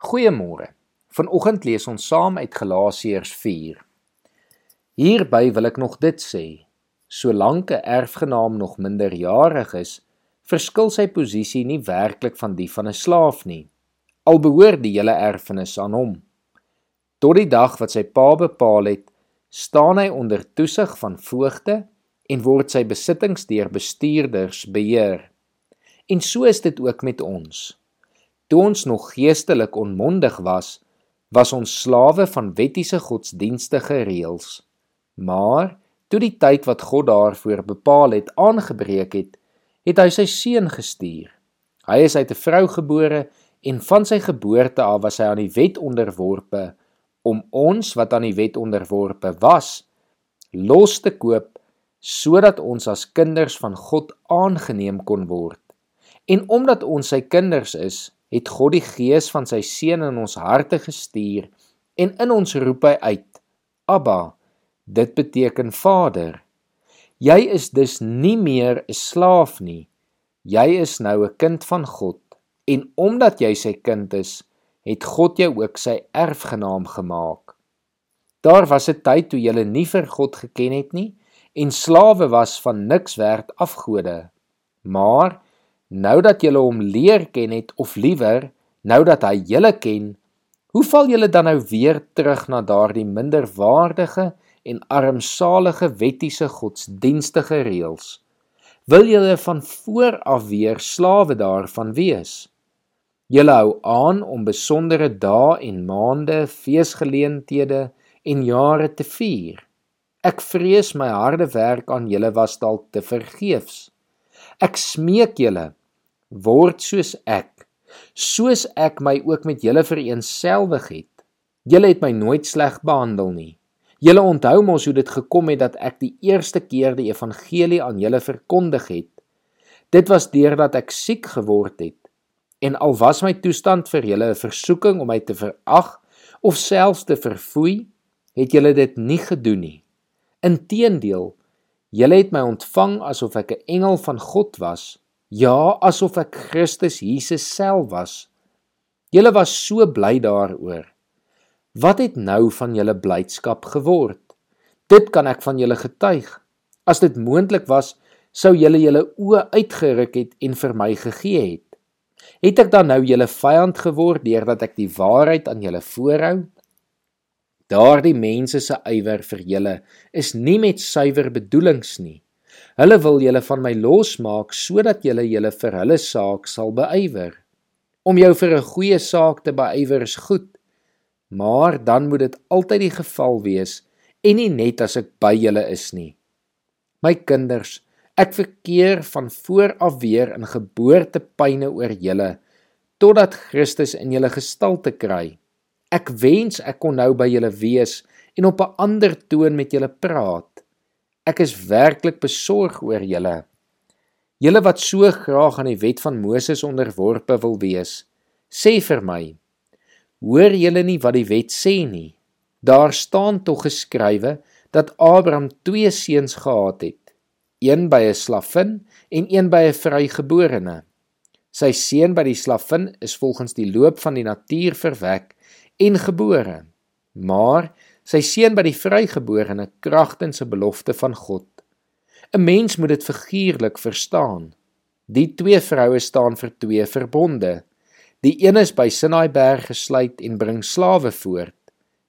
Goeiemôre. Vanoggend lees ons saam uit Galasiërs 4. Hierby wil ek nog dit sê: Solank 'n erfgenaam nog minderjarig is, verskil sy posisie nie werklik van die van 'n slaaf nie. Al behoort die hele erfenis aan hom. Tot die dag wat sy pa bepaal het, staan hy onder toesig van voogte en word sy besittings deur bestuurders beheer. En so is dit ook met ons. Toe ons nog geestelik onmondig was, was ons slawe van wettiese godsdienstige reëls. Maar toe die tyd wat God daarvoor bepaal het aangebreek het, het hy sy seun gestuur. Hy is uit 'n vrou gebore en van sy geboorte af was hy aan die wet onderworpe om ons wat aan die wet onderworpe was los te koop sodat ons as kinders van God aangeneem kon word. En omdat ons sy kinders is, het God die gees van sy seun in ons harte gestuur en in ons roep hy uit Abba dit beteken Vader. Jy is dus nie meer 'n slaaf nie. Jy is nou 'n kind van God en omdat jy sy kind is het God jou ook sy erfgenaam gemaak. Daar was 'n tyd toe jy nie vir God geken het nie en slawe was van niks werd afgode. Maar Nou dat julle hom leer ken het of liewer nou dat hy julle ken, hoe val julle dan nou weer terug na daardie minderwaardige en armsalige wettiese godsdienstige reëls? Wil julle van voor af weer slawe daarvan wees? Julle hou aan om besondere dae en maande, feesgeleenthede en jare te vier. Ek vrees my harde werk aan julle was dalk te vergeefs. Ek smeek julle word soos ek soos ek my ook met julle vereenselwig het. Julle het my nooit sleg behandel nie. Julle onthou mos hoe dit gekom het dat ek die eerste keer die evangelie aan julle verkondig het. Dit was deurdat ek siek geword het. En al was my toestand vir julle 'n versoeking om my te verag of selfs te verfoei het julle dit nie gedoen nie. Inteendeel julle het my ontvang asof ek 'n engel van God was Ja, asof ek Christus Jesus self was. Julle was so bly daaroor. Wat het nou van julle blydskap geword? Dit kan ek van julle getuig. As dit moontlik was, sou julle julle oë uitgeruk het en vir my gegee het. Het ek dan nou julle vyand geword deurdat ek die waarheid aan julle voorhou? Daardie mense se ywer vir julle is nie met suiwer bedoelings nie. Hulle wil julle van my losmaak sodat julle julle vir hulle saak sal beywer. Om jou vir 'n goeie saak te beywer is goed, maar dan moet dit altyd die geval wees en nie net as ek by julle is nie. My kinders, ek verkeer van voor af weer in geboortepyne oor julle totdat Christus in julle gestalte kry. Ek wens ek kon nou by julle wees en op 'n ander toon met julle praat. Ek is werklik besorg oor julle. Julle wat so graag aan die wet van Moses onderworpe wil wees, sê vir my: Hoor julle nie wat die wet sê nie? Daar staan tog geskrywe dat Abraham twee seuns gehad het, een by 'n slavin en een by 'n vrygeborene. Sy seun by die slavin is volgens die loop van die natuur verwek en gebore. Maar sy seun by die vrygeborene kragtens 'n belofte van God. 'n Mens moet dit figuurlik verstaan. Die twee vroue staan vir twee verbonde. Die een is by Sinai berg gesluit en bring slawe voort.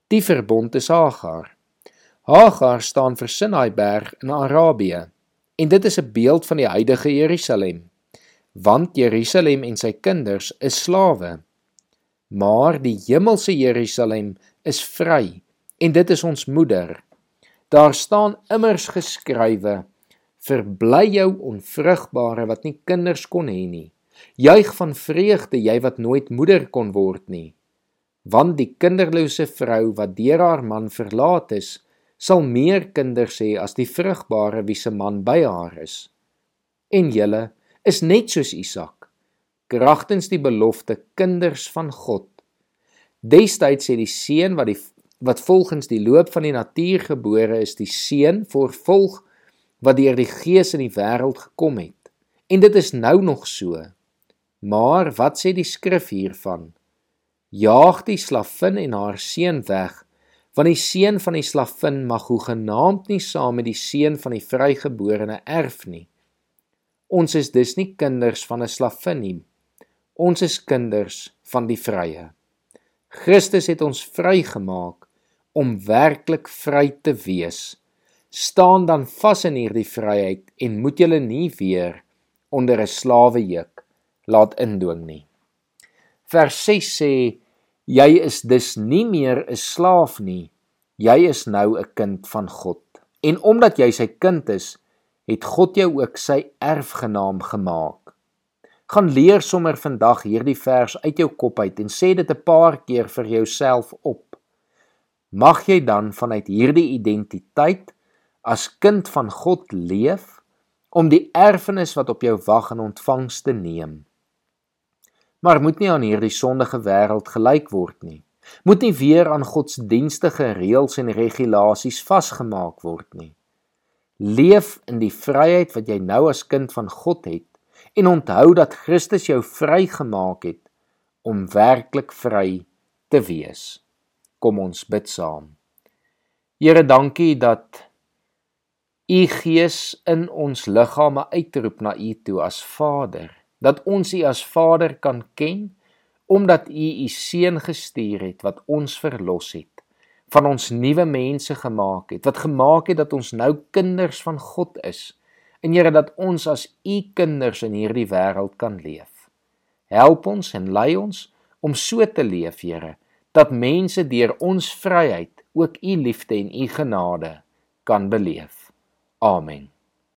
Die verbond is Hagar. Hagar staan vir Sinai berg in Arabië en dit is 'n beeld van die huidige Jerusalem. Want Jerusalem en sy kinders is slawe. Maar die hemelse Jerusalem is vry en dit is ons moeder. Daar staan immers geskrywe: Verbly jou onvrugbare wat nie kinders kon hê nie. Juig van vreugde jy wat nooit moeder kon word nie. Want die kinderlose vrou wat deur haar man verlaat is, sal meer kinders hê as die vrugbare wie se man by haar is. En julle is net soos Isak, kragtens die belofte kinders van God. Destyds sê die seun wat die wat volgens die loop van die natuur gebore is, die seun voorvolg wat deur die gees in die wêreld gekom het. En dit is nou nog so. Maar wat sê die skrif hiervan? Jaag die slavin en haar seun weg, want die seun van die slavin mag hoegenaamd nie saam met die seun van die vrygeborene erf nie. Ons is dus nie kinders van 'n slavin nie. Ons is kinders van die vrye. Christus het ons vrygemaak om werklik vry te wees. Staan dan vas in hierdie vryheid en moet julle nie weer onder 'n slawejuk laat indwing nie. Vers 6 sê jy is dus nie meer 'n slaaf nie. Jy is nou 'n kind van God. En omdat jy sy kind is, het God jou ook sy erfgenaam gemaak. Gaan leer sommer vandag hierdie vers uit jou kop uit en sê dit 'n paar keer vir jouself op. Mag jy dan vanuit hierdie identiteit as kind van God leef om die erfenis wat op jou wag in ontvangs te neem. Maar moet nie aan hierdie sondige wêreld gelyk word nie. Moet nie weer aan godsdienstige reëls en regulasies vasgemaak word nie. Leef in die vryheid wat jy nou as kind van God het en onthou dat Christus jou vrygemaak het om werklik vry te wees. Kom ons bid saam. Here, dankie dat U Gees in ons liggame uitroep na U toe as Vader, dat ons U as Vader kan ken omdat U U seun gestuur het wat ons verlos het van ons nuwe mense gemaak het, wat gemaak het dat ons nou kinders van God is. En Here dat ons as u kinders in hierdie wêreld kan leef. Help ons en lei ons om so te leef, Here, dat mense deur ons vryheid ook u liefde en u genade kan beleef. Amen.